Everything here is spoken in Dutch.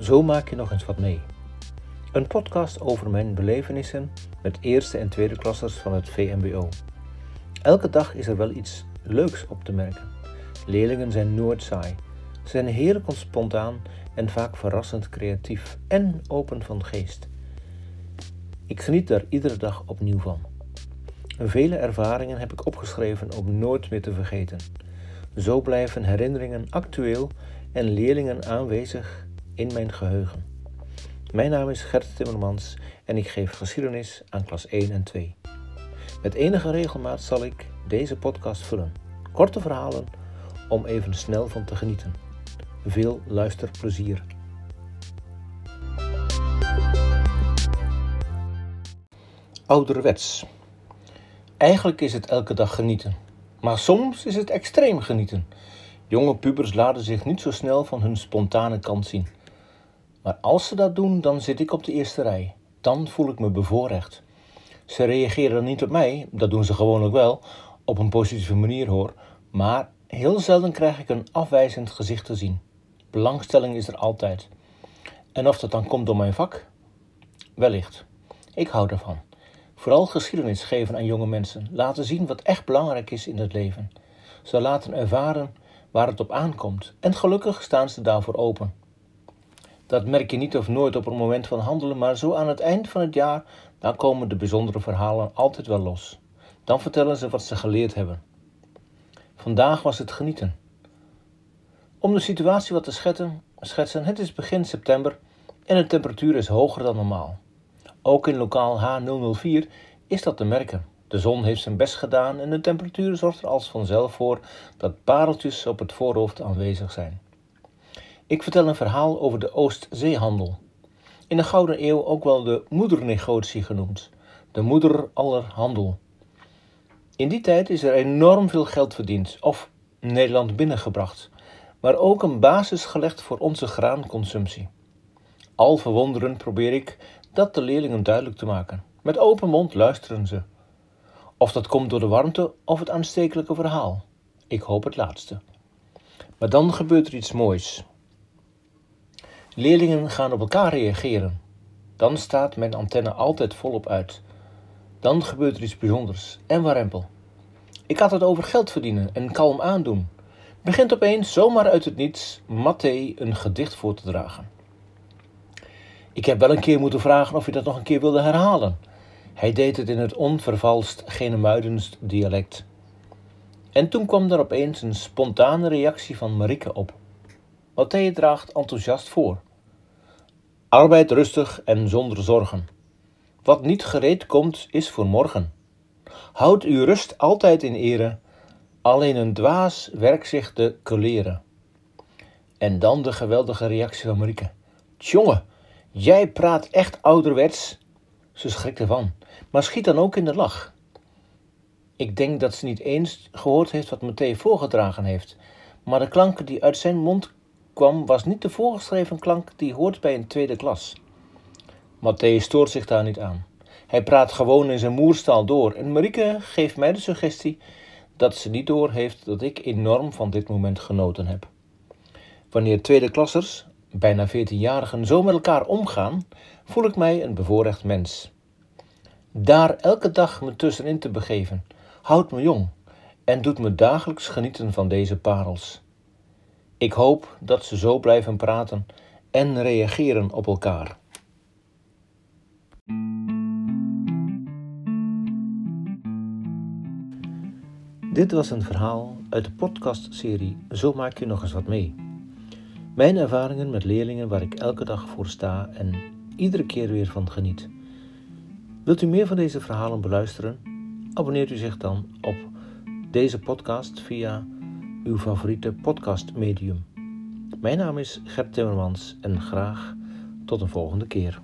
Zo maak je nog eens wat mee. Een podcast over mijn belevenissen met eerste en tweede klassers van het VMBO. Elke dag is er wel iets leuks op te merken. Leerlingen zijn nooit saai. Ze zijn heerlijk spontaan en vaak verrassend creatief en open van geest. Ik geniet daar iedere dag opnieuw van. Vele ervaringen heb ik opgeschreven om nooit meer te vergeten. Zo blijven herinneringen actueel en leerlingen aanwezig in mijn geheugen. Mijn naam is Gert Timmermans en ik geef geschiedenis aan klas 1 en 2. Met enige regelmaat zal ik deze podcast vullen. Korte verhalen om even snel van te genieten. Veel luisterplezier. Ouderwets. Eigenlijk is het elke dag genieten. Maar soms is het extreem genieten. Jonge pubers laten zich niet zo snel van hun spontane kant zien. Maar als ze dat doen, dan zit ik op de eerste rij. Dan voel ik me bevoorrecht. Ze reageren niet op mij, dat doen ze gewoonlijk wel, op een positieve manier hoor. Maar heel zelden krijg ik een afwijzend gezicht te zien. Belangstelling is er altijd. En of dat dan komt door mijn vak? Wellicht. Ik hou ervan. Vooral geschiedenis geven aan jonge mensen, laten zien wat echt belangrijk is in het leven. Ze laten ervaren waar het op aankomt en gelukkig staan ze daarvoor open. Dat merk je niet of nooit op een moment van handelen, maar zo aan het eind van het jaar, dan komen de bijzondere verhalen altijd wel los. Dan vertellen ze wat ze geleerd hebben. Vandaag was het genieten. Om de situatie wat te schetsen, schetsen het is begin september en de temperatuur is hoger dan normaal. Ook in lokaal H004 is dat te merken. De zon heeft zijn best gedaan en de temperatuur zorgt er als vanzelf voor dat pareltjes op het voorhoofd aanwezig zijn. Ik vertel een verhaal over de Oostzeehandel. In de Gouden Eeuw ook wel de moedernegotie genoemd. De moeder aller handel. In die tijd is er enorm veel geld verdiend of Nederland binnengebracht, maar ook een basis gelegd voor onze graanconsumptie. Al verwonderend probeer ik dat de leerlingen duidelijk te maken. Met open mond luisteren ze. Of dat komt door de warmte of het aanstekelijke verhaal. Ik hoop het laatste. Maar dan gebeurt er iets moois. Leerlingen gaan op elkaar reageren. Dan staat mijn antenne altijd volop uit. Dan gebeurt er iets bijzonders en warempel. Ik had het over geld verdienen en kalm aandoen. Begint opeens zomaar uit het niets Mathé een gedicht voor te dragen. Ik heb wel een keer moeten vragen of hij dat nog een keer wilde herhalen. Hij deed het in het onvervalst Genemuidens dialect. En toen kwam er opeens een spontane reactie van Marieke op. Matthäe draagt enthousiast voor. Arbeid rustig en zonder zorgen. Wat niet gereed komt, is voor morgen. Houd uw rust altijd in ere, alleen een dwaas werkt zich te koleren. En dan de geweldige reactie van Marieke. Tjonge, jij praat echt ouderwets. Ze schrikt ervan, maar schiet dan ook in de lach. Ik denk dat ze niet eens gehoord heeft wat Matthee voorgedragen heeft, maar de klanken die uit zijn mond kwam was niet de voorgeschreven klank die hoort bij een tweede klas. Matthee stoort zich daar niet aan. Hij praat gewoon in zijn moerstaal door en Marieke geeft mij de suggestie dat ze niet door heeft dat ik enorm van dit moment genoten heb. Wanneer tweede klassers, bijna 14-jarigen, zo met elkaar omgaan, voel ik mij een bevoorrecht mens. Daar elke dag me tussenin te begeven, houdt me jong en doet me dagelijks genieten van deze parels. Ik hoop dat ze zo blijven praten en reageren op elkaar. Dit was een verhaal uit de podcastserie Zo maak je nog eens wat mee. Mijn ervaringen met leerlingen waar ik elke dag voor sta en iedere keer weer van geniet. Wilt u meer van deze verhalen beluisteren? Abonneert u zich dan op deze podcast via uw favoriete podcastmedium. Mijn naam is Gert Timmermans en graag tot een volgende keer.